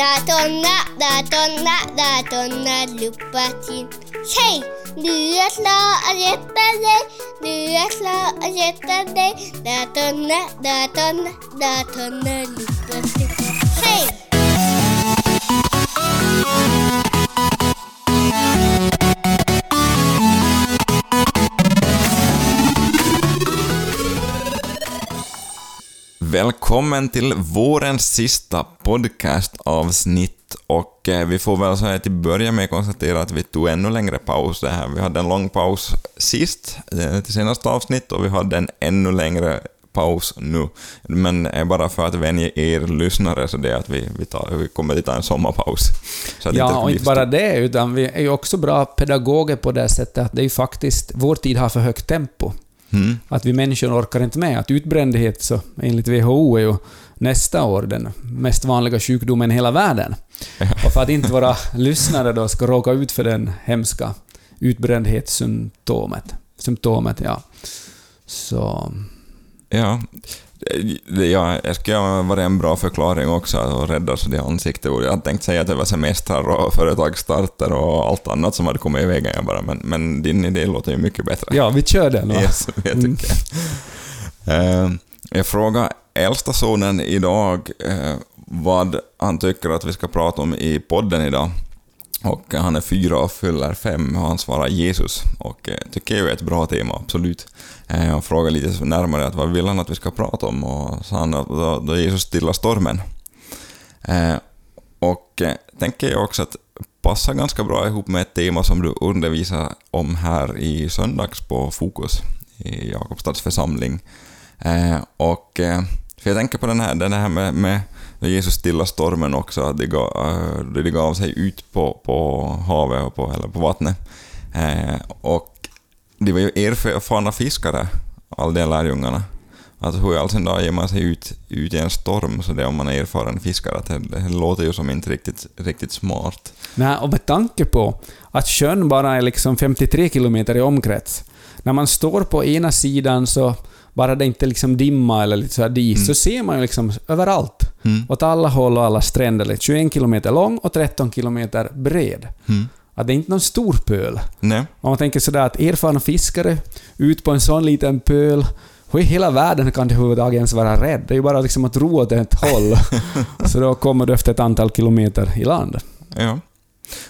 Da donna, da donna, ratonna Lubbati Hei, du er klar og retter deg Du er klar og retter deg Ratonna, ratonna, ratonna Lubbati Välkommen till vårens sista podcastavsnitt och eh, vi får väl så här till början med konstatera att vi tog ännu längre paus det här. Vi hade en lång paus sist, eh, till senaste avsnitt, och vi hade en ännu längre paus nu. Men eh, bara för att vänja er lyssnare så det är att vi, vi, tar, vi kommer att ta en sommarpaus. Ja, och blir inte bara det, utan vi är ju också bra pedagoger på det sättet att det är ju faktiskt, vår tid har för högt tempo. Mm. Att vi människor orkar inte med. Att utbrändhet, så enligt WHO, är ju nästa år den mest vanliga sjukdomen i hela världen. Och för att inte våra lyssnare då ska råka ut för den hemska utbrändhetssymptomet. Symptomet, ja. Så... Ja, ja, jag skulle ha varit en bra förklaring också att rädda så det ansiktet. Jag tänkte säga att det var semestrar och företagsstarter och allt annat som hade kommit i vägen jag bara, men, men din idé låter ju mycket bättre. Ja, vi kör den. va? Yes, jag Mm. tycker. Eh, jag frågar äldsta sonen idag eh, vad han tycker att vi ska prata om i podden idag. Och han är fyra och fyller fem och han svarar Jesus. Och eh, tycker jag är ett bra tema, absolut. Eh, frågade lite närmare att vad vill han att vi ska prata om och sa han att då, då Jesus stilla stormen. Eh, och eh, tänker jag också att passar ganska bra ihop med ett tema som du undervisar om här i söndags på Fokus i Jakobstads församling. Eh, och eh, för jag tänker på den här, den här med, med Jesus stilla stormen också, att det gav, eh, det gav sig ut på, på havet och på, eller på vattnet. Eh, och det var ju erfarna fiskare, all de lärjungarna. Alltså hur i all sin dag ger man sig ut, ut i en storm så det om man är erfaren fiskare? Det, det låter ju som inte riktigt, riktigt smart. Nej, och med tanke på att sjön bara är liksom 53 kilometer i omkrets. När man står på ena sidan så bara det inte liksom dimma eller lite så här dis, så ser man ju liksom överallt. Mm. Åt alla håll och alla stränder. Liksom 21 kilometer lång och 13 kilometer bred. Mm. Att det är inte någon stor pöl. Nej. Om man tänker sådär att erfarna fiskare ut på en sån liten pöl, hur i hela världen kan du överhuvudtaget ens vara rädd? Det är ju bara liksom att ro åt ett håll. så då kommer du efter ett antal kilometer i land. Ja.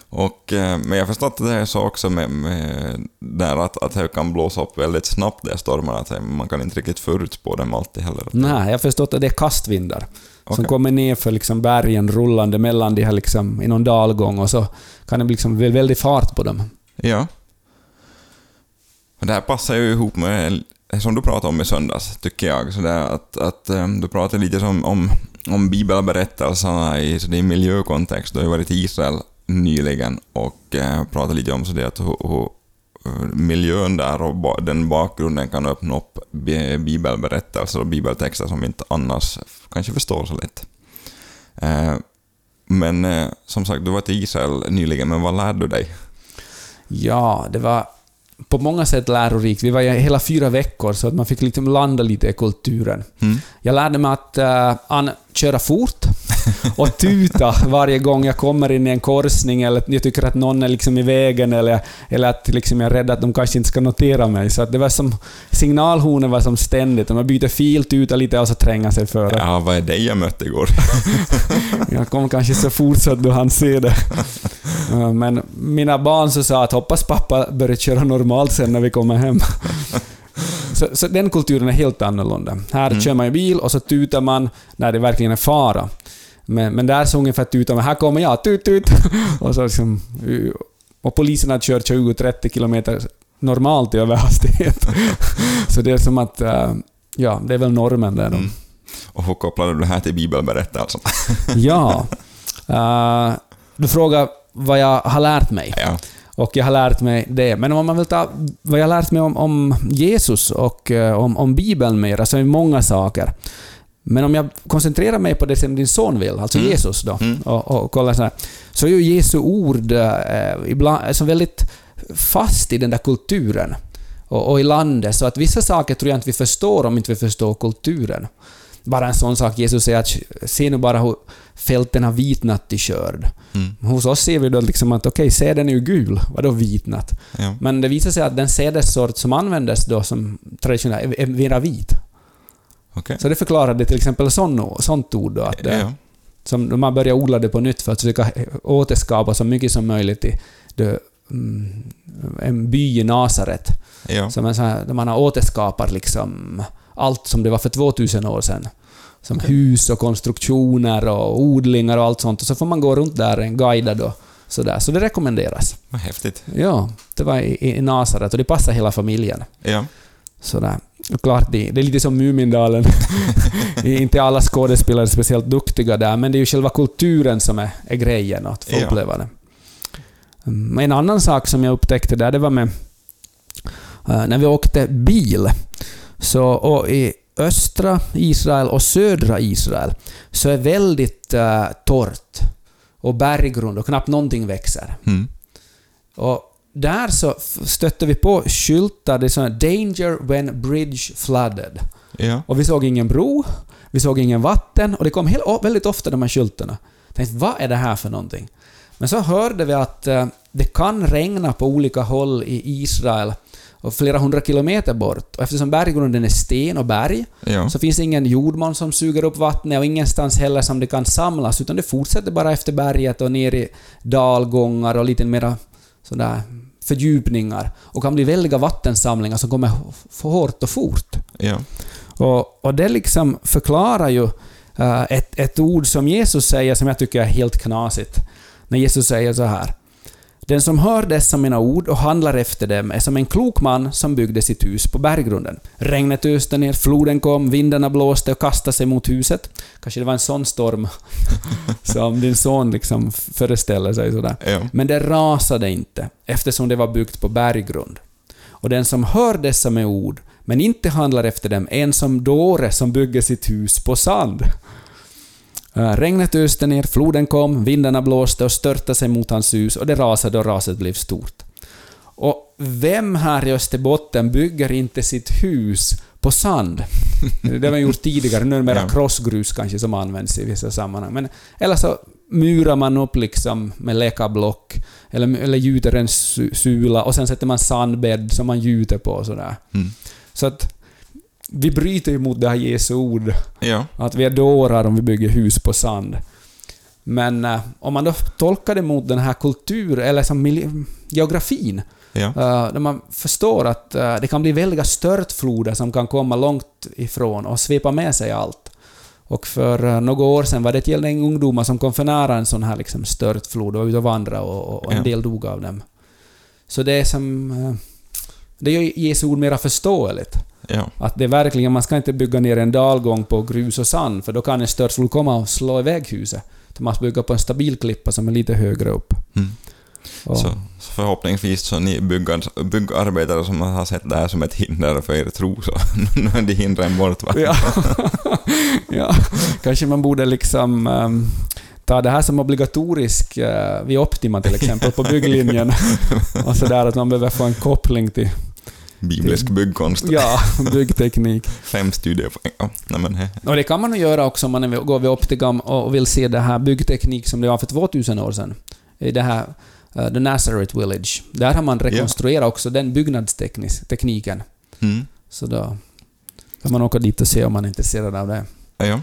Och, eh, men jag har förstått att det är så också med, med där att, att det kan blåsa upp väldigt snabbt de stormarna, att man kan inte riktigt förutspå dem alltid heller. Nej, jag har förstått att det är kastvindar. Som Okej. kommer ner för liksom bergen rullande mellan de här liksom i någon dalgång och så kan det bli liksom vä- väldig fart på dem. Ja. Och det här passar ju ihop med som du pratade om i söndags, tycker jag. Så det är att, att eh, du pratade lite som, om, om bibelberättelserna i, så det är miljökontext. Du har ju varit i Israel nyligen och eh, pratat lite om så det att hur, hur hur miljön där och den bakgrunden kan öppna upp bi- bibelberättelser och bibeltexter som vi inte annars kanske förstår så lätt. Eh, men eh, som sagt, du var till Israel nyligen, men vad lärde du dig? Ja, det var på många sätt lärorikt. Vi var hela fyra veckor så att man fick liksom landa lite i kulturen. Mm. Jag lärde mig att uh, an, köra fort och tuta varje gång jag kommer in i en korsning eller jag tycker att någon är liksom i vägen eller, eller att liksom jag är rädd att de kanske inte ska notera mig. Så att det var som signalhornen var som ständigt. Om man byter fil, tuta lite och så tränga sig före. Ja, vad är det jag mötte igår? Jag kom kanske så fort så att du hann se det. Men mina barn så sa att hoppas pappa börjar köra normalt sen när vi kommer hem. Så, så den kulturen är helt annorlunda. Här kör man ju bil och så tutar man när det verkligen är fara. Men, men där så ungefär tutar man, här kommer jag, tut tut. Och, så liksom, och poliserna kör 20-30 kilometer normalt i överhastighet. Så det är som att, eh, ja, det är väl normen där. Mm. Och hur kopplade du det här till bibelberättelsen? Ja. Uh, du frågar vad jag har lärt mig. ja. Och jag har lärt mig det. Men om man vill ta vad jag har lärt mig om, om Jesus och eh, om, om Bibeln mer, är det många saker. Men om jag koncentrerar mig på det som din son vill, alltså Mm. Jesus då, Mm. och, och kollar så här, så är ju Jesu ord eh, ibland alltså väldigt fast i den där kulturen och, och i landet, så att vissa saker tror jag inte vi förstår om inte vi förstår kulturen. Bara en sån sak, Jesus säger att se nu bara hur fälten har vitnat till skörd. Mm. Hos oss ser vi då liksom att okej, säden är ju gul, vadå vitnat? Ja. Men det visar sig att den sädessort som användes då som traditionellt är- är mera vit. Okej. Så det förklarade till exempel sån, sånt ord då, att det, Ja. som de har börjat odla det på nytt för att försöka återskapa så mycket som möjligt i det, mm, en by i Nasaret. Ja. Som en sån här, där man har återskapat liksom allt som det var för 2000 år sedan. Som hus och konstruktioner och odlingar och allt sånt. Och så får man gå runt där, en guidad och sådär. Så det rekommenderas. Vad häftigt. Ja, det var i, i Nasaret och det passar hela familjen. Ja. Sådär. Och klart, det, det är lite som Mumindalen. inte alla skådespelare är speciellt duktiga där, men det är ju själva kulturen som är, är grejen, att få Ja. uppleva det. Mm, En annan sak som jag upptäckte där, det var med eh, när vi åkte bil. Så, och I östra Israel och södra Israel så är väldigt uh, torrt och berggrund och knappt någonting växer. Mm. Och där så stötte vi på skyltar, det är såna ”Danger when bridge flooded”. Ja. Och vi såg ingen bro, vi såg ingen vatten och det kom hel, o- väldigt ofta de här skyltarna. Jag tänkte, vad är det här för någonting? Men så hörde vi att eh, det kan regna på olika håll i Israel och flera hundra kilometer bort. Och eftersom berggrunden är sten och berg Ja. så finns det ingen jordmån som suger upp vattnet och ingenstans heller som det kan samlas, utan det fortsätter bara efter berget och ner i dalgångar och lite mera sådär fördjupningar och kan bli väldiga vattensamlingar som kommer för hårt och fort. Ja. Och, och det liksom förklarar ju eh, ett, ett ord som Jesus säger som jag tycker är helt knasigt. När Jesus säger så här. Den som hör dessa mina ord och handlar efter dem är som en klok man som byggde sitt hus på berggrunden. Regnet öste ner, floden kom, vindarna blåste och kastade sig mot huset. Kanske det var en sån storm som din son liksom föreställer sig sådär. Ja. Men det rasade inte, eftersom det var byggt på berggrund. Och den som hör dessa med ord, men inte handlar efter dem, är en som dåre som bygger sitt hus på sand. Eh, Regnet öste ner, floden kom, vindarna blåste och störtade sig mot hans hus och det rasade och raset blev stort. Och vem här i Österbotten bygger inte sitt hus på sand? Det har man gjort tidigare, nu är det mera Ja. krossgrus kanske som används i vissa sammanhang. Men, eller så murar man upp liksom med lekablock, eller, eller gjuter en su- sula och sen sätter man sandbädd som man gjuter på och sådär. Mm. Så att vi bryter ju mot det här Jesu ord, Ja. att vi är dårar om vi bygger hus på sand. Men eh, om man då tolkar det mot den här kultur eller som miljö, geografin, Ja. eh, där man förstår att eh, det kan bli väldiga störtfloder som kan komma långt ifrån och svepa med sig allt. Och för uh, några år sedan var det ett gäng ungdomar som kom för nära en sån här liksom störtflod och var ute och vandrade och, och, och en Ja. del dog av dem. Så det är som... eh, det gör Jesu ord mera förståeligt. Ja. Att det verkligen, man ska inte bygga ner en dalgång på grus och sand, för då kan en störtflod komma och slå iväg huset. Man ska bygga på en stabil klippa som är lite högre upp. Mm. Så, så förhoppningsvis så ni byggar, byggarbetare som har sett det här som ett hinder för er tro, så nu är det hindren bort va? ja. ja. Kanske man borde liksom ehm, ta det här som obligatorisk uh, vid Optima till exempel, på bygglinjen. och sådär att man behöver få en koppling till Biblisk byggkonst. ja, byggteknik. Fem studiepoäng. Ja, nej men he. Och det kan man nog göra också om man går vid Opticam och vill se det här byggteknik som det var för 2000 år sedan. I det här uh, The Nazareth Village. Där har man rekonstruerat också den byggnadstekniken. Mm. Så då kan man åka dit och se om man är intresserad av det. Ja, ja.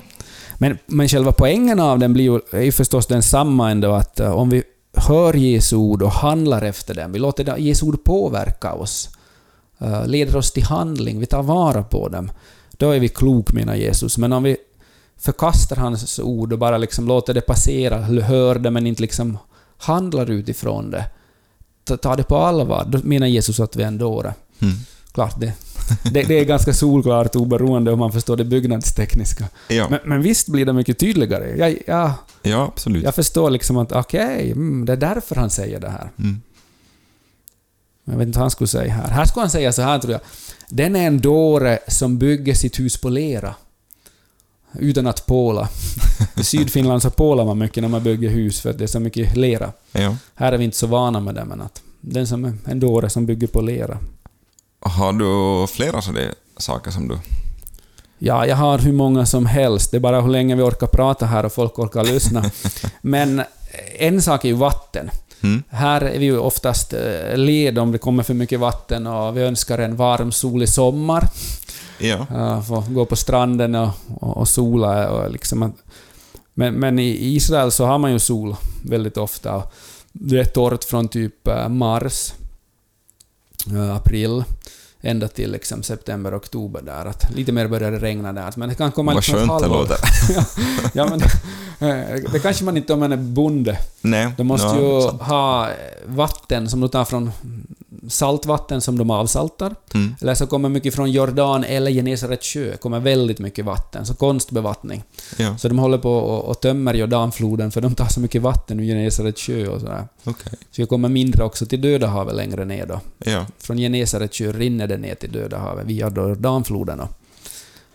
Men, men själva poängen av den blir ju, är ju förstås densamma ändå att eh, om vi hör Jesu ord och handlar efter dem, vi låter Jesu ord påverka oss, leder oss till handling, vi tar vara på dem, då är vi klok menar Jesus. Men om vi förkastar hans ord och bara liksom låter det passera, hör det men inte liksom handlar utifrån det, ta- tar det på allvar, då menar Jesus att vi är en dåre. Mm. Klart, det, det, det är ganska solklart oberoende om man förstår det byggnadstekniska. ja. Men, men visst blir det mycket tydligare. Jag, jag, ja absolut. jag förstår liksom att okej, mm, det är därför han säger det här. Mm. Jag vet inte vad han skulle säga här. Här skulle han säga så här tror jag. Den är en dåre som bygger sitt hus på lera. Utan att påla. I Sydfinland så pålar man mycket när man bygger hus för att det är så mycket lera. Ja. Här är vi inte så vana med det, men att den som är en dåre som bygger på lera. Har du flera sådana saker som du Ja, jag har hur många som helst. Det är bara hur länge vi orkar prata här och folk orkar lyssna. Men en sak är ju vatten. Mm. Här är vi ju oftast eh, led om det kommer för mycket vatten och vi önskar en varm, solig sommar. Ja. Få gå på stranden och, och, och sola. Och liksom men, men i Israel så har man ju sol väldigt ofta. Det är torrt från typ eh, mars, eh, april, ända till liksom september, oktober där. Att lite mer börjar det regna där. Men det kan komma Vad skönt det låter. ja, ja, men eh, det kanske man inte om man är bonde. Nej. De måste ja, ju sant. ha vatten som de tar från saltvatten som de avsaltar. Mm. Eller så kommer mycket från Jordan eller Genesarets sjö, kommer väldigt mycket vatten, så konstbevattning. Ja, Så de håller på och, och tömmer Jordanfloden för de tar så mycket vatten ur Genesarets sjö och sådär. okej. Så det kommer mindre också till Döda havet längre ner då. Ja, Från Genesarets sjö rinner det ner till Döda havet via Jordanfloden. Och,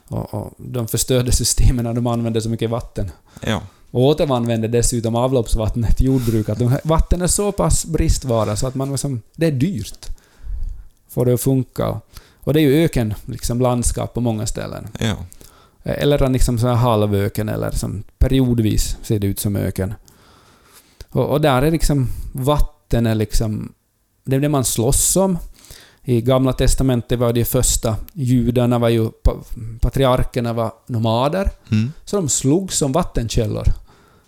och, och de förstörde systemen när de använde så mycket vatten. ja. Och återanvände dessutom avloppsvattnet till jordbruk. Att de, vatten är så pass bristvara så att man liksom, det är dyrt. Får det att funka. Och det är ju öken, liksom landskap på många ställen. ja. Eller liksom så här halvöken eller som periodvis ser det ut som öken. Och, och där är liksom vatten är liksom, det är det man slåss om. I Gamla Testamentet var det första judarna var ju, pa- patriarkerna var nomader. Mm. Så de slogs om vattenkällor.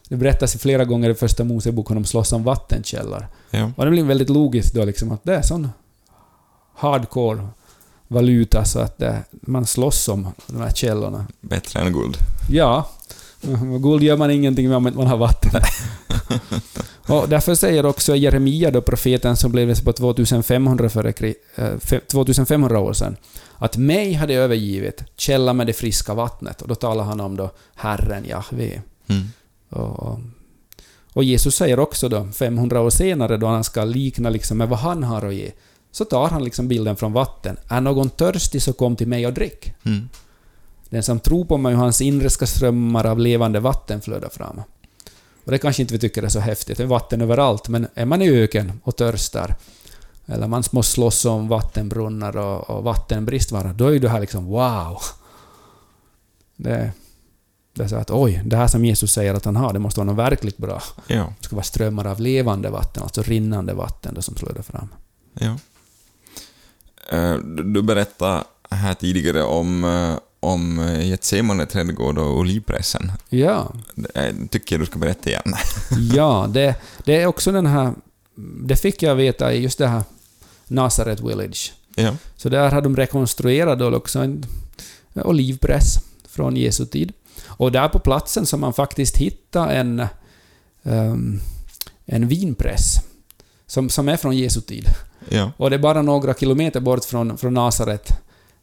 Det berättas flera gånger i Första Mosebok om slåss om vattenkällor. Ja. Och det blir väldigt logiskt då liksom att det är sån hardcore valuta så att det, man slåss om de här källorna. Bättre än guld. Ja, guld gör man ingenting med om man har vatten. och därför säger också Jeremia, då profeten som blev på 2500, före, kri- eh, fe- 2500 år sedan, att mig hade övergivit källa med det friska vattnet. Och då talar han om då Herren Jahve. Mm. Och, och Jesus säger också då, 500 år senare, då han ska likna liksom med vad han har att ge, så tar han liksom bilden från vatten. Är någon törstig så kom till mig och drick. Mm. Den som tror på mig och hans inre ska strömmar av levande vatten flöda fram. Och det kanske inte vi tycker är så häftigt, det är vatten överallt, men är man i öken och törstar, eller man måste slåss om vattenbrunnar och, och vattenbristvara, då är ju det här liksom wow! Det, det är så att oj, det här som Jesus säger att han har, det måste vara något verkligt bra. Ja. Det ska vara strömmar av levande vatten, alltså rinnande vatten då som flödar fram. Ja. Eh, Du berättade här tidigare om, eh, om eh, Getsemane trädgård och olivpressen. Ja, Det tycker jag du ska berätta igen. ja det, det är också den här... Det fick jag veta i just det här Nazareth Village. Ja. Så där har de rekonstruerat då också en olivpress från Jesu tid. Och där på platsen har man faktiskt hittat en, ehm, en vinpress som, som är från Jesu tid. Ja. Och det är bara några kilometer bort från, från Nasaret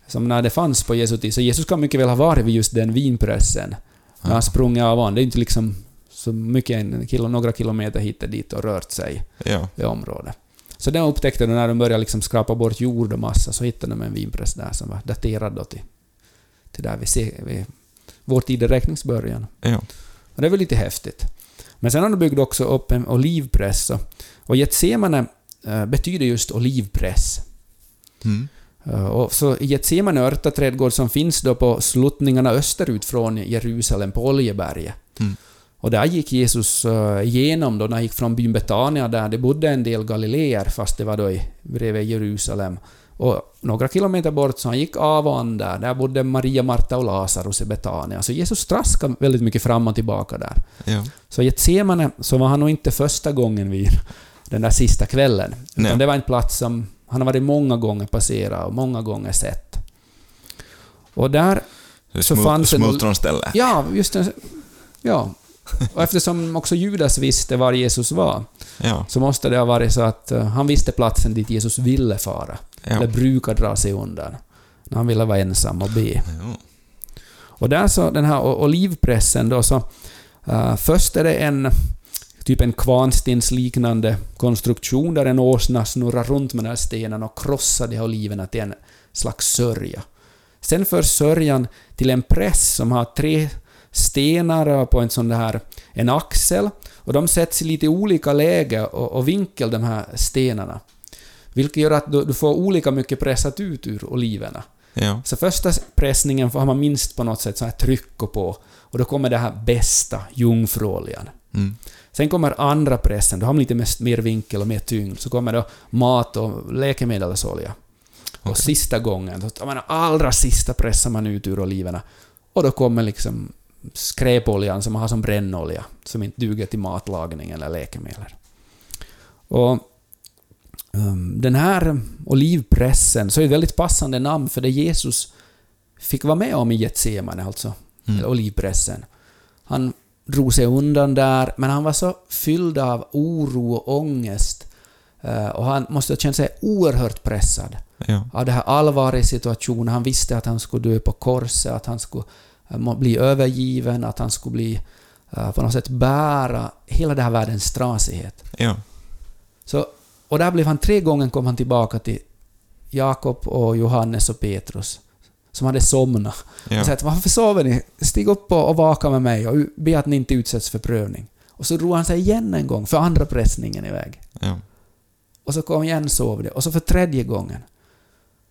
som när det fanns på Jesu tid. Så Jesus kan mycket väl ha varit vid just den vinpressen. När han sprungit av an. Det är inte liksom så mycket, en kilo, några kilometer hit och dit och rört sig Ja. i området. Så den upptäckte de när de började liksom skrapa bort jord och massa, så hittade de en vinpress där som var daterad då till, till där vi ser, vid vår tideräknings början. Ja. Och det är väl lite häftigt. Men sen har de byggt också upp en olivpress. Och, Getsemane eh, betyder just olivpress. Mm. Eh, och så Getsemane örtaträdgård som finns då på sluttningarna österut från Jerusalem på Oljeberget. Mm. Och där gick Jesus eh, igenom då, när han gick från byn Betania där det bodde en del galileer fast det var då i, bredvid Jerusalem. Och några kilometer bort så han gick av och an där, där bodde Maria, Marta och Lazarus i Betania. Så Jesus traskade väldigt mycket fram och tillbaka där. Ja. Så Getsemane så var han nog inte första gången vid den där sista kvällen. Utan Nej. det var en plats som han har varit många gånger passerat och många gånger sett. Och där, Så fanns en- smultronställe. ja, just det, ja. Och eftersom också Judas visste var Jesus var, Ja. så måste det ha varit så att eh, han visste platsen dit Jesus ville fara. Eller Ja. brukar dra sig undan. När han ville vara ensam och be. Ja. Och där så, den här olivpressen då så... eh, först är det en typ en kvarnstensliknande konstruktion där en åsna snurrar runt med den här stenen och krossar de här oliverna till en slags sörja. Sen förs sörjan till en press som har tre stenar på en sån här en axel och de sätts i lite olika läge och, och vinkel de här stenarna. Vilket gör att du, du får olika mycket pressat ut ur oliverna. Ja. Så första pressningen har man minst på något sätt så här tryck på, och då kommer det här bästa, jungfruoljan. Mm. Sen kommer andra pressen, då har man lite mest, mer vinkel och mer tyngd. Så kommer då mat och läkemedelsolja. Och Okej. sista gången, då man allra sista pressar man ut ur oliverna. Och då kommer liksom skräpoljan som man har som brännolja, som inte duger till matlagning eller läkemedel. Och den här olivpressen, så är det väldigt passande namn för det Jesus fick vara med om i Getsemane, alltså Mm. olivpressen. Han drog sig undan där, men han var så fylld av oro och ångest. eh, Och han måste ha känt sig oerhört pressad Ja. av det här allvaret i situationen. Han visste att han skulle dö på korset, att han skulle eh, bli övergiven, att han skulle bli eh, på något sätt bära hela den här världens trasighet. Ja. Så, och där blev han tre gånger kom han tillbaka till Jakob och Johannes och Petrus, som hade somnat. Ja. Och sa att varför sover ni? Stig upp och, och vaka med mig och be att ni inte utsätts för prövning. Och så drog han sig igen en gång, för andra pressningen iväg. Ja. Och så kom igen sov det. Och så för tredje gången.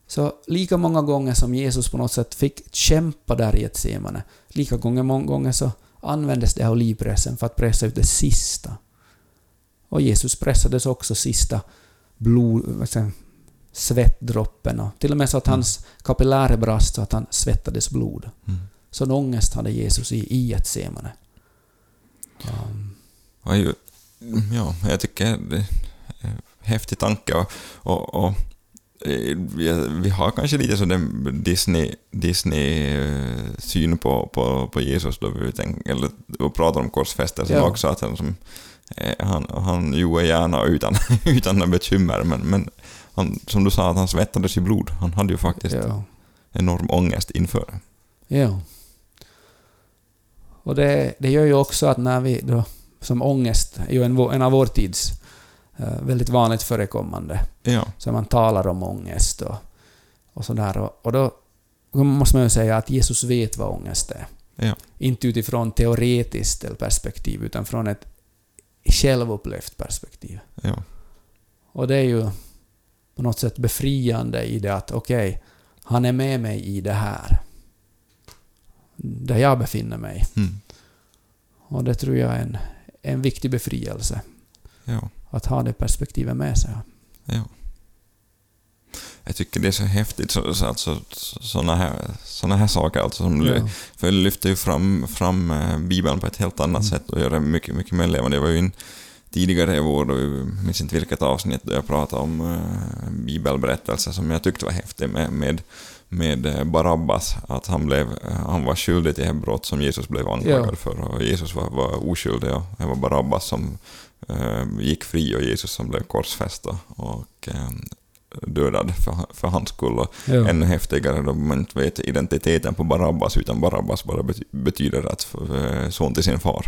Så lika många gånger som Jesus på något sätt fick kämpa där i ett semane, lika gånger, många gånger så användes det här olivpressen för att pressa ut det sista. Och Jesus pressades också sista blod, säga, svettdroppen och till och med så att hans kapillärer brast så att han svettades blod. Mm. Sån ångest hade Jesus i, i ett semane. Um, ju, ja, jag tycker det är en häftig tanke och, och, och eh, vi, har kanske lite så den Disney, Disney eh, syn på, på, på Jesus då vi tänker, eller och pratar om korsfästelsen Ja. också, att han, som, han, han gjorde gärna utan, utan några bekymmer, men, men han, som du sa, att han svettades i blod. Han hade ju faktiskt ja. enorm ångest inför det. Ja. Och det, det gör ju också att när vi då, som ångest är ju en, en av vår tids eh, väldigt vanligt förekommande, Ja, så man talar om ångest och, och sådär. Och, och då måste man ju säga att Jesus vet vad ångest är. ja, Inte utifrån teoretiskt perspektiv, utan från ett självupplevt perspektiv. ja, Och det är ju på något sätt befriande i det att okej, han är med mig i det här. Där jag befinner mig. mm, Och det tror jag är en, en viktig befrielse. ja. Att ha det perspektivet med sig. Ja. Jag tycker det är så häftigt, så, så, alltså, sådana här, såna här saker. Alltså, som, Ja. För det lyfter ju fram, fram eh, Bibeln på ett helt annat Mm. sätt och gör det mycket, mycket mer levande. Jag var ju in tidigare i år, då, jag minns inte vilket avsnitt, där jag pratade om uh, bibelberättelser som jag tyckte var häftig med, med, med eh, Barabbas. Att han, blev, han var skyldig till ett brott som Jesus blev anklagad Ja. för och Jesus var, var oskyldig. Och det var Barabbas som eh, gick fri och Jesus som blev korsfäst och- eh, dödad för, för hans skull. Och Ja. Ännu häftigare då man inte vet identiteten på Barabbas, utan Barabbas bara bety- betyder att eh, son till sin far.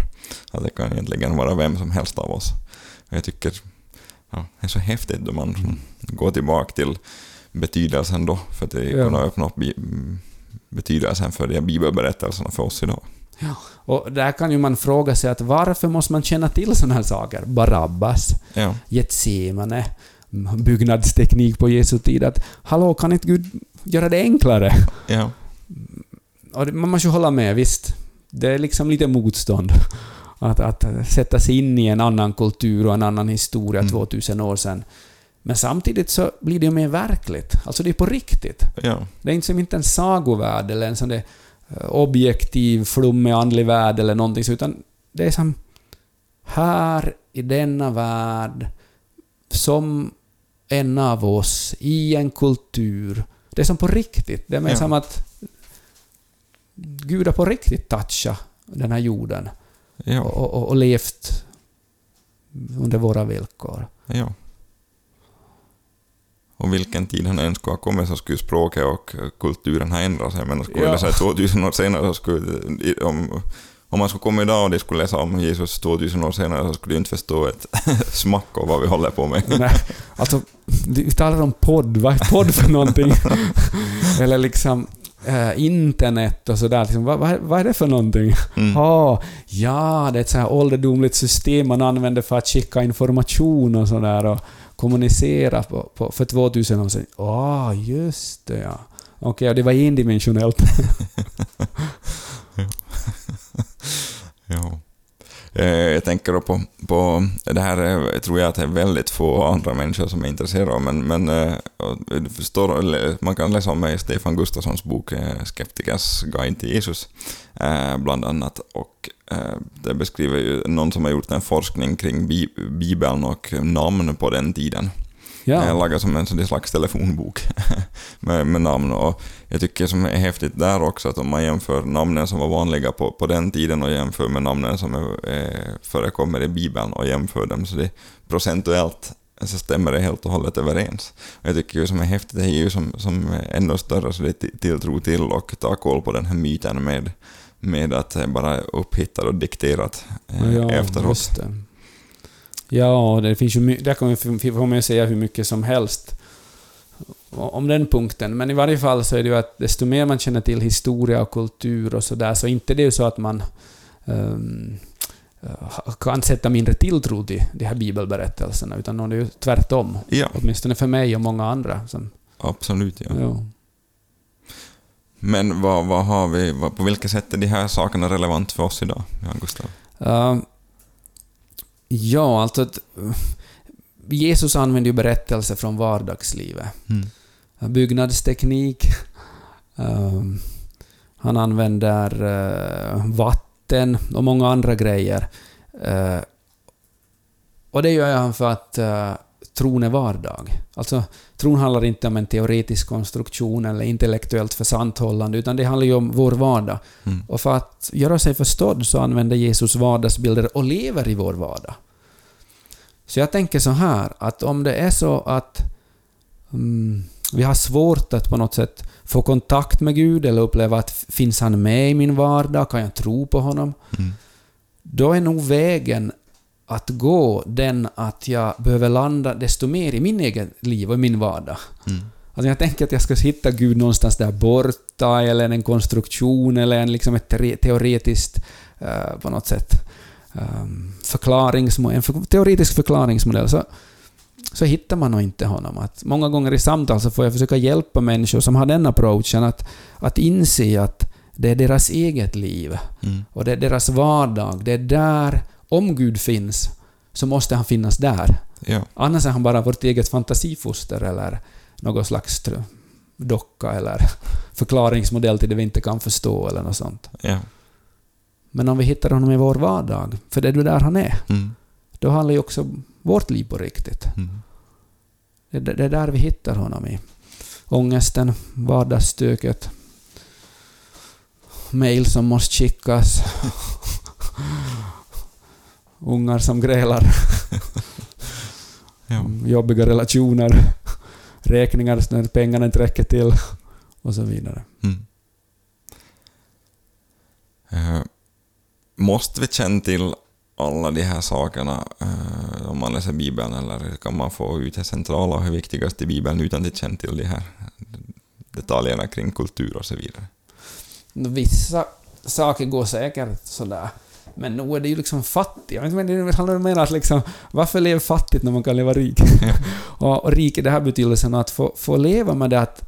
Att det kan egentligen vara vem som helst av oss. Jag tycker ja, det är så häftigt då man Mm. går tillbaka till betydelsen då, för att det Ja. kan öppna upp betydelsen för de här bibelberättelserna för oss idag. Och där kan ju man fråga sig att varför måste man känna till sådana här saker? Barabbas, Ja, Getsemane, byggnadsteknik på Jesu tid. Att hallå, kan inte Gud göra det enklare? ja, Och det- man måste ju hålla med, visst. Det är liksom lite motstånd. Att, att sätta sig in i en annan kultur och en annan historia Mm. 2000 år sedan. Men samtidigt så blir det ju mer verkligt. Alltså det är på riktigt. ja, Det är inte som inte en sagovärld eller en sån där eh, objektiv, flummig andlig värld eller någonting utan det är som här i denna värld, som en av oss, i en kultur. Det är som på riktigt. Det är mer Ja. som att Gud har på riktigt touchat den här jorden ja, och, och, och levt under våra villkor. ja. Och vilken tid han än skulle ha kommit så skulle språket och kulturen ha ändrat sig. Men skulle Ja. det säga 2000 år senare så skulle... Om, om man skulle komma idag och de skulle läsa om Jesus 2000 år senare så skulle de inte förstå ett smack av vad vi håller på med. Nej, alltså, vi talar om podd. Vad är podd för någonting? Eller liksom eh, internet och sådär. Liksom, vad, vad, vad är det för någonting? Mm. Ah, ja, det är ett så här ålderdomligt system man använder för att skicka information och sådär och kommunicera på, på, för 2000 år sedan. Ah, just det ja. Okej, och det var endimensionellt. Ja. Eh, Eh, jag tänker då på, på det här eh, tror jag att det är väldigt få andra människor som är intresserade av, men, men eh, förstår, man kan läsa om i Stefan Gustafssons bok Skeptikers guide till Jesus, bland annat. Och det beskriver ju någon som har gjort en forskning kring Bibeln och namn på den tiden. Ja. Ja. Lagat som en slags telefonbok med, med namn. Och jag tycker som är häftigt där också att om man jämför namnen som var vanliga på, på den tiden och jämför med namnen som är, eh, förekommer i Bibeln och jämför dem så det procentuellt så stämmer det helt och hållet överens. Och jag tycker ju som är häftigt det är ju som, som ännu större så det är ti- tilltro till och ta koll på den här myten med, med att är bara upphittat och dikterat eh, Ja, efteråt. Ja, det finns ju där kan man, ju säga hur mycket som helst om den punkten. Men i varje fall så är det ju att desto mer man känner till historia och kultur och sådär, så inte det är ju så att man eh, kan sätta mindre tilltro till de här bibelberättelserna, utan det är ju tvärtom. Ja, Åtminstone för mig och många andra. Som, absolut. Ja. ja. Men vad, vad har vi, vad, på vilket sätt är de här sakerna relevant för oss idag, Jan Gustav? Uh, ja, alltså att Jesus använder ju berättelser från vardagslivet. Mm. Byggnadsteknik. um, han använder uh, vatten och många andra grejer. Uh, och det gör han för att uh, tron är vardag. Alltså, tron handlar inte om en teoretisk konstruktion eller intellektuellt försanthållande, utan det handlar ju om vår vardag. Mm. Och för att göra sig förstådd så använder Jesus vardagsbilder och lever i vår vardag. Så jag tänker så här, att om det är så att mm, vi har svårt att på något sätt få kontakt med Gud eller uppleva att finns han med i min vardag, kan jag tro på honom? Mm. Då är nog vägen att gå den att jag behöver landa desto mer i min egen liv och i min vardag. Mm. Alltså jag tänker att jag ska hitta Gud någonstans där borta, eller en konstruktion, eller en, liksom ett te- teoretiskt, eh, på något sätt, um, förklaringsmo- en för, teoretisk förklaringsmodell, så, så hittar man nog inte honom. Att många gånger i samtal så får jag försöka hjälpa människor som har den approachen att, att inse att det är deras eget liv, Mm. och det är deras vardag. Det är där, om Gud finns, så måste han finnas där. Ja. Annars är han bara vårt eget fantasifoster eller någon slags docka eller förklaringsmodell till det vi inte kan förstå eller något sånt. Ja. Men om vi hittar honom i vår vardag, för det är där han är, Mm. då handlar ju också vårt liv på riktigt. Mm. Det, det, det är där vi hittar honom i. Ångesten, vardagsstöket, mail som måste skickas, ungar som grälar. Ja. Mm, jobbiga relationer, räkningar när pengarna inte räcker till och så vidare. Mm. Eh, måste vi känna till alla de här sakerna eh, om man läser Bibeln, eller kan man få ut det centrala och det viktigaste i Bibeln utan att känna till de här detaljerna kring kultur och så vidare? Vissa saker går säkert sådär, men nog är det ju liksom fattigt. Jag det handlar mer att liksom, varför leva fattigt när man kan leva rik? och, och rik i den här betydelsen att få, få leva med det att,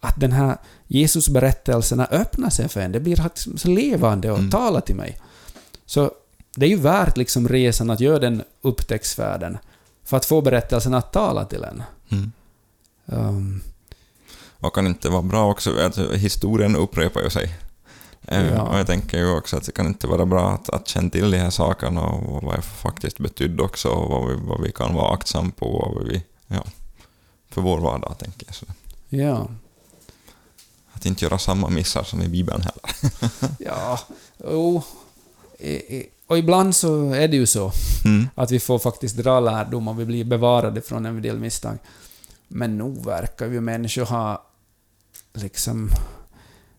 att den här Jesus-berättelserna öppnar sig för en. Det blir att- så levande och Mm. talar till mig. Så det är ju värt liksom resan att göra den upptäcktsfärden för att få berättelsen att tala till en. Mm. Um, Och kan inte vara bra också, att historien upprepar ju sig. Eh, Ja. Och jag tänker ju också att det kan inte vara bra att, att känna till de här sakerna och vad det faktiskt betydde också och vad vi, vad vi kan vara aktsam på och vad vi, ja, för vår vardag tänker jag. Så ja. att inte göra samma missar som i Bibeln heller. Ja, jo. Och ibland så är det ju så Mm. att vi får faktiskt dra lärdom och vi blir bevarade från en del misstag. Men nog verkar ju människor ha liksom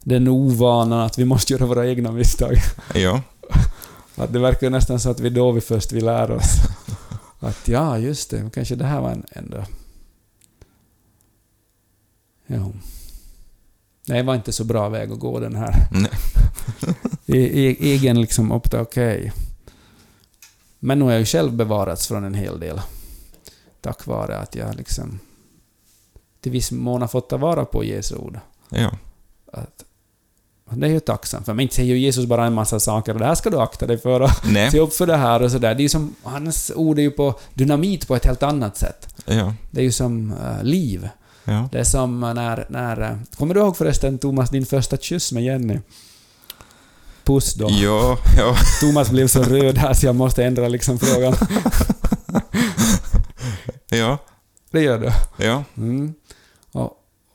den ovanan att vi måste göra våra egna misstag. Ja, Att det verkar nästan så att vi då vi först vill lära oss att ja, just det, kanske det här var en ändå... Ja. Nej, det var inte så bra väg att gå den här. nej. E- e- egen liksom upptag, okej. Men nu har jag ju själv bevarats från en hel del. Tack vare att jag liksom till viss mån har fått ta vara på Jesu ord. Ja. Att, det är ju tacksamt för. Men inte säger ju Jesus bara en massa saker det här ska du akta dig för och Nej. se upp för det här och sådär. Det är ju som, hans ord är ju på dynamit på ett helt annat sätt. Ja. Det är ju som eh, liv. Ja. Det är som när, när... eh, Kommer du ihåg förresten Thomas din första kyss med Jenny? Puss då. Ja, ja. Thomas blev så röd här så jag måste ändra liksom frågan. Ja. Det gör du. Ja. Mm. Och,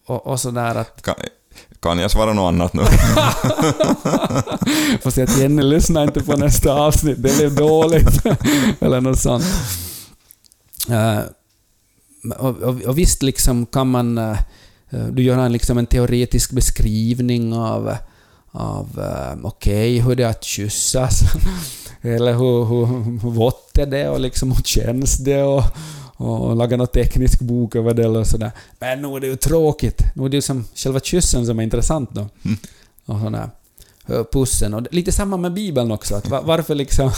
och, och sådär att... Kan, kan jag svara något annat nu? Får se att Jenny lyssnar inte på nästa avsnitt, det blev dåligt. Eller något sånt. Eh, och, och, och visst liksom kan man... eh, du gör en, liksom en teoretisk beskrivning av, av uh, okej, hur det är att kyssas. Eller hur, hur, hur vått är det och liksom hur känns det och, och laga någon teknisk bok över det och sådär. Men nu är det ju tråkigt. Nu är det ju som själva kyssen som är intressant då. Och sådär. Pussen. Och lite samma med Bibeln också. Att va- varför liksom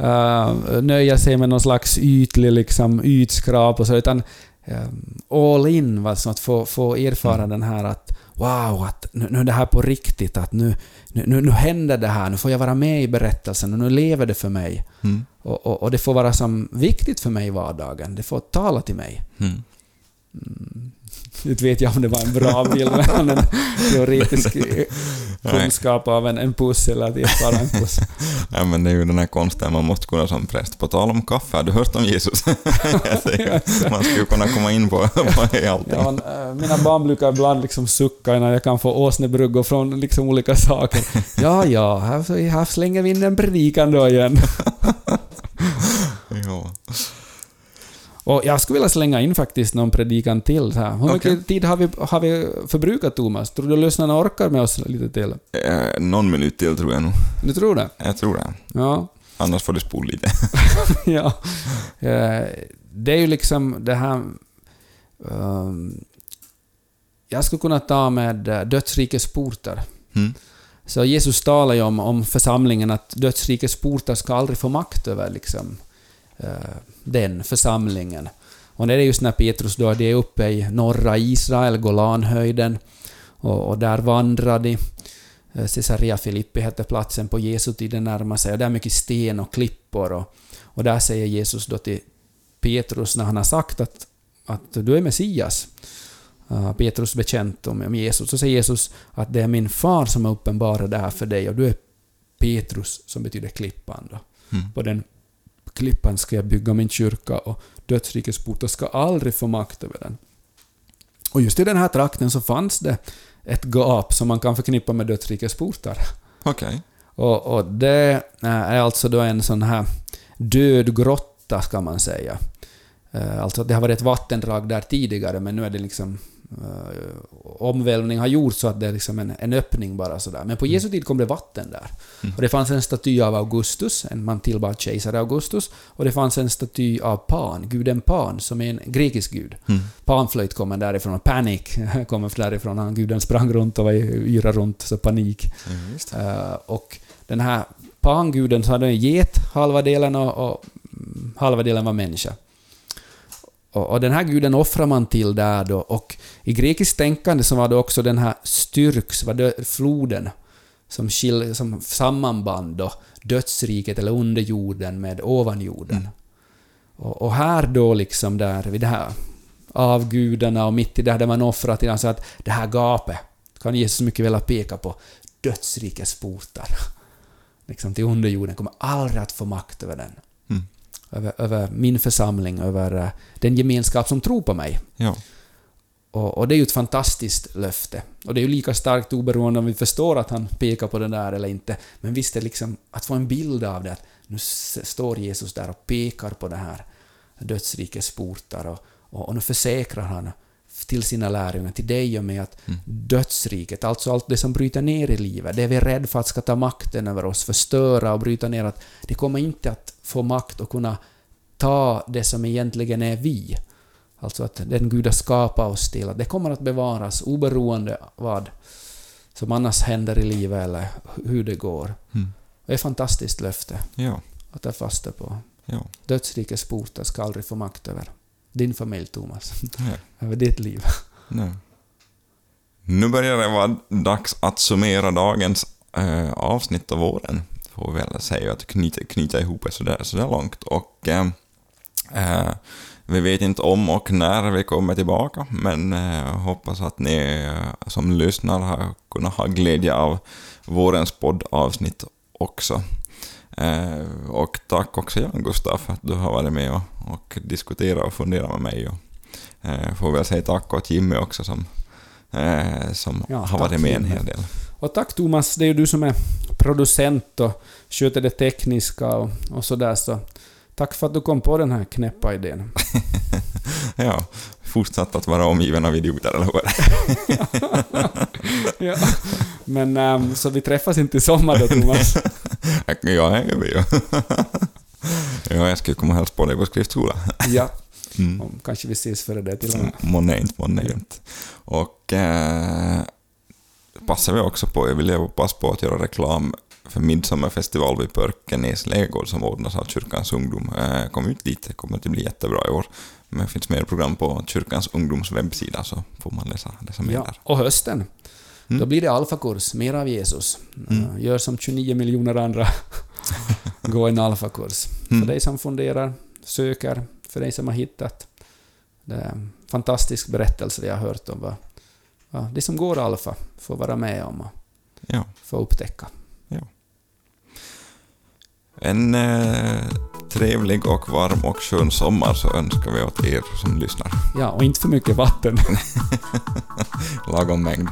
uh, nöja sig med någon slags ytlig liksom, ytskrap och så, utan um, all in, va, så att få, få erfara den här att wow, att nu, nu är det här på riktigt, att nu, nu, nu, händer det här, nu får jag vara med i berättelsen och nu lever det för mig. Mm. Och, och, och det får vara som viktigt för mig i vardagen, det får tala till mig. Mm. Inte vet jag om det var en bra bild, men en teoretisk eh, kunskap av en, en puss eller att erfara en puss. Ja, men det är ju den här konsten man måste kunna som präst. På tal om kaffe, har du hört om Jesus? Man skulle kunna komma in på, på allting. Ja, äh, mina barn brukar ibland liksom sucka innan jag kan få åsnebryggor från liksom olika saker. Ja, ja, här, här slänger vi in en predikan då igen. Ja. Och jag skulle vilja slänga in faktiskt någon predikan till. Här. Hur Okej. mycket tid har vi, har vi förbrukat, Thomas? Tror du lyssnarna orkar med oss lite till? Eh, någon minut till tror jag nog. Du tror det? Jag tror det. Ja. Annars får du spola lite. ja. Eh, Det är ju liksom det här... ehm, jag skulle kunna ta med eh, dödsrikets portar. Mm. Så Jesus talar ju om, om församlingen att dödsrikets portar ska aldrig få makt över liksom, den församlingen. Och det är just när Petrus då, det är uppe i norra Israel, Golanhöjden, och, och där vandrar de. Eh, Caesarea Filippi hette platsen på Jesu tid det närmar sig, och där är mycket sten och klippor. Och, och där säger Jesus då till Petrus när han har sagt att, att du är Messias, Uh, Petrus bekänt om, om Jesus, så säger Jesus att det är min far som har uppenbarat det här för dig och du är Petrus som betyder klippan. Då. Mm. På den klippan ska jag bygga min kyrka och dödsrikets portar ska aldrig få makt över den. Och just i den här trakten så fanns det ett gap som man kan förknippa med dödsrikets portar. Okej. Och, och det är alltså då en sån här död grotta, ska man säga. Eh, Alltså det har varit ett vattendrag där tidigare, men nu är det liksom eh, omvälvning har gjort så att det är liksom en, en öppning bara sådär. Men på Jesu tid kom det vatten där. Och det fanns en staty av Augustus, en man tillbad kejsare Augustus, och det fanns en staty av Pan, guden Pan, som är en grekisk gud. Mm. Panflöjt kommer därifrån, och Panic kommer därifrån, han guden sprang runt och var yra runt, så panik. Det. Eh, och den här panguden så hade en get halva delen och, och mm, halva delen var människa. Och, och den här guden offrar man till där då och i grekiskt tänkande så var det också den här Styrks, var det floden som, skil, som sammanband då dödsriket eller underjorden med ovanjorden. Och, och här då liksom där vid det här avgudarna och mitt i det här där man offrar till alltså att det här gapet kan Jesus mycket väl peka på dödsrikets portar. Liksom till underjorden kommer aldrig att få makt över den. Mm. Över, över min församling, över eh, den gemenskap som tror på mig. Ja. Och, och det är ju ett fantastiskt löfte. Och det är ju lika starkt oberoende om vi förstår att han pekar på det där eller inte. Men visst är liksom att få en bild av det, att nu står Jesus där och pekar på det här dödsrikets portar och, och, och nu försäkrar han till sina lärjungar, till dig och mig, att dödsriket, alltså allt det som bryter ner i livet, det vi är rädda för att ska ta makten över oss, förstöra och bryta ner, att det kommer inte att få makt och kunna ta det som egentligen är vi. Alltså att den Gud har skapat oss till, att det kommer att bevaras oberoende vad som annars händer i livet eller hur det går. Mm. Det är ett fantastiskt löfte Ja. att ta fasta på. Ja. Dödsrikets portar ska aldrig få makt över din familj, Thomas. Nej. över ditt liv. Nej. Nu börjar det vara dags att summera dagens eh, avsnitt av våren. Får vi väl säga att knyta, knyta ihop det sådär, sådär långt. Och eh, eh, vi vet inte om och när vi kommer tillbaka, men eh, hoppas att ni eh, som lyssnar har kunnat ha glädje av vårens poddavsnitt också. Eh, och tack också Jan Gustaf för att du har varit med och, och diskuterat och funderat med mig. Och, eh, får väl säga tack åt Jimmy också som, eh, som Ja, har varit med en hel del. Och tack Thomas, det är ju du som är producent och sköter det tekniska och, och sådär så tack för att du kom på den här knäppa idén. Ja, fortsatt att vara omgiven av idioter, eller hur? ja. Men ehm, så vi träffas inte i sommar då Thomas? Ja, det gör vi ju. Ja, jag ska komma och hälsa på dig på skriftskola. ja. Mm. Kanske vi ses före det till och med. Månne inte, månne inte. Och eh, passar vi också på, jag vill passa på att göra reklam för midsommarfestival vid Pörkenäs lägergård som ordnas av Kyrkans ungdom. Eh, kom ut dit, det kommer att bli jättebra i år. Men det finns mer program på Kyrkans ungdoms webbsida så får man läsa, läsa mer Ja. där. Och hösten, Mm. då blir det alfakurs, mer av Jesus. Mm. Eh, Gör som 29 miljoner andra. Gå en alfakurs. Mm. För dig som funderar, söker, för dig som har hittat. Det är en fantastisk berättelse jag har hört om vad, vad de som går alfa får vara med om och Ja. få upptäcka. En eh, trevlig och varm och skön sommar så önskar vi åt er som lyssnar. Ja, och inte för mycket vatten. Lagom mängd.